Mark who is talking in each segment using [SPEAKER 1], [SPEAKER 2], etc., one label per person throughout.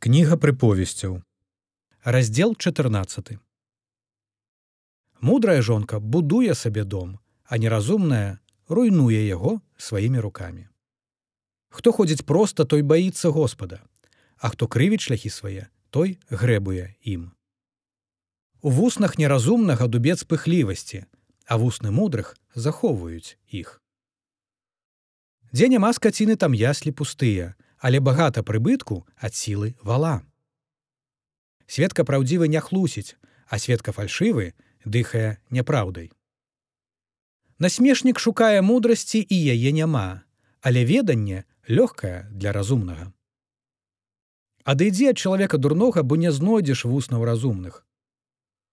[SPEAKER 1] Кніга прыповесцяў. Раздзел 14. Мудрая жонка будуе сабе дом, а неразумная руйнуе яго сваімі рукамі. Хто ходзіць проста, той баіцца Господа, а хто крывіць шляхі свае, той грэбуе ім. У вуснах неразумнага дубец пыхлівасці, а вусны мудрых захоўваюць іх. Дзе няма скаціны там яслі пустыя, але багата прыбытку ад сілы вала. Светка праўдзівы не хлусіць, а светка фальшывы дыхае няпраўдай. Насмешнік шукае мудрасці і яе няма, але веданне лёгкае для разумнага. Адыдзі ад чалавека дурнога, бо не знойдзеш вуснаў разумных.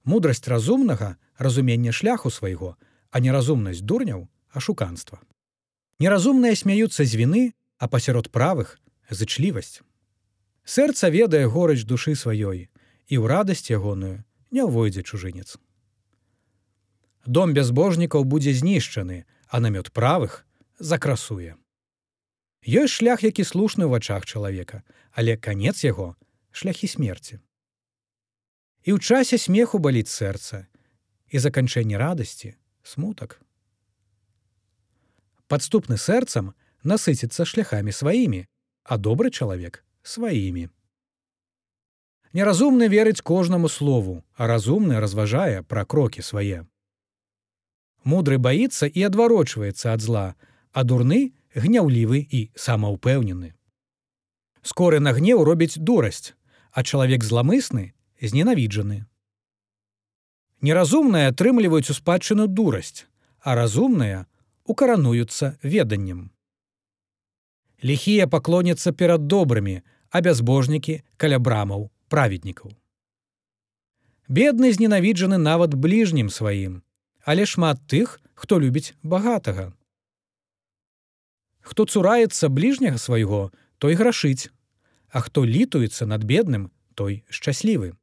[SPEAKER 1] Мудрасць разумнага разумення шляху свайго, а неразумнасць дурняў ашуканства. Неразумныя смяюцца з віны, а пасярод правых зычлівасць. Сэрца ведае горыч душы сваёй і ў радасць ягоную не ўвойдзе чужынец. Дом бязбожнікаў будзе знішчаны, а намёт правых закрасуе. Ёсць шлях, які слушны ў вачах чалавека, але канец яго шляхі смерці. І ў часе смеху баліць сэрца і заканчэнне радасці смутак. Падступны сэрцам насыціцца шляхамі сваімі, а добры чалавек сваімі. Неразумны верыць кожнаму слову, а разумны разважае пра крокі свае. Мудры баіцца і адварочваецца ад зла, а дурны гняўлівы і самаўпэўнены. Скоры на гнеў робіць дурасць, а чалавек зламысны зненавіджаны. Неразумныя атрымліваюць у спадчыну дурасць, а разумныя укарануюцца веданнем. Ліхія паклоняцца перад добрымі, а бязбожнікі каля брамаў праведнікаў. Бедны зненавіджаны нават бліжнім сваім, але шмат тых, хто любіць багатага. Хто цураецца бліжняга свайго, той грашыць, а хто літуецца над бедным, той шчаслівы.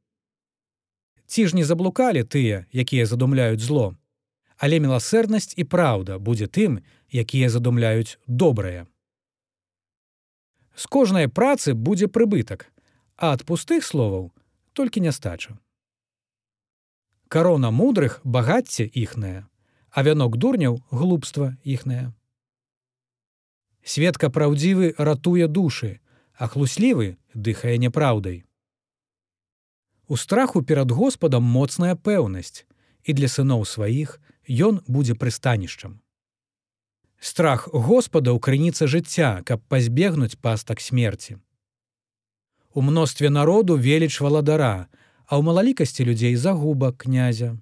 [SPEAKER 1] Ці ж не заблукалі тыя, якія задумляюць зло, але міласэрнасць і праўда будзе тым, якія задумляюць добрае. З кожнай працы будзе прыбытак, а ад пустых словаў толькі нястача. Карона мудрых багацце іхнае, а вянок дурняў глупства іхнае. Светка праўдзівы ратуе душы, а хлуслівы дыхае няпраўдай. У страху перад Господам моцная пэўнасць, і для сыноў сваіх ён будзе прыстанішчам. Страх Господа ў крыніца жыцця, каб пазбегнуць пастак смерці. У мностве народу веліч валадара, а ў малалікасці людзей загуба князя.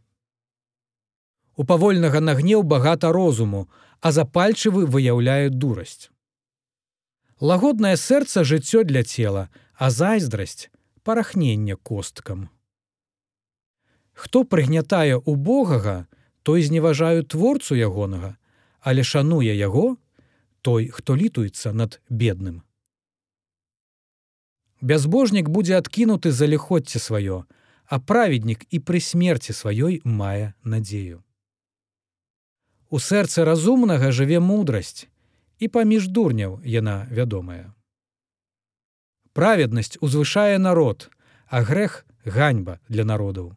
[SPEAKER 1] У павольнага на гнеў багата розуму, а запальчывы выяўляе дурасць. Лагоднае сэрца жыццё для цела, а зайздрасць парахнення косткам. Хто прыгнятае убогага, той зневажаю творцу ягонага, але шануе яго той, хто літуецца над бедным. Бязбожнік будзе адкінуты за ліходце сваё, а праведнік і пры смерці сваёй мае надзею. У сэрцы разумнага жыве мудрасць, і паміж дурняў яна вядомая. Праведнасць узвышае народ, а грэх ганьба для народаў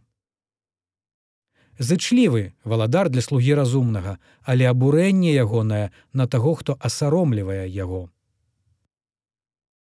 [SPEAKER 1] зычлівы валадар для слугі разумнага, але абурэнне ягонае на таго, хто асаромлівае яго.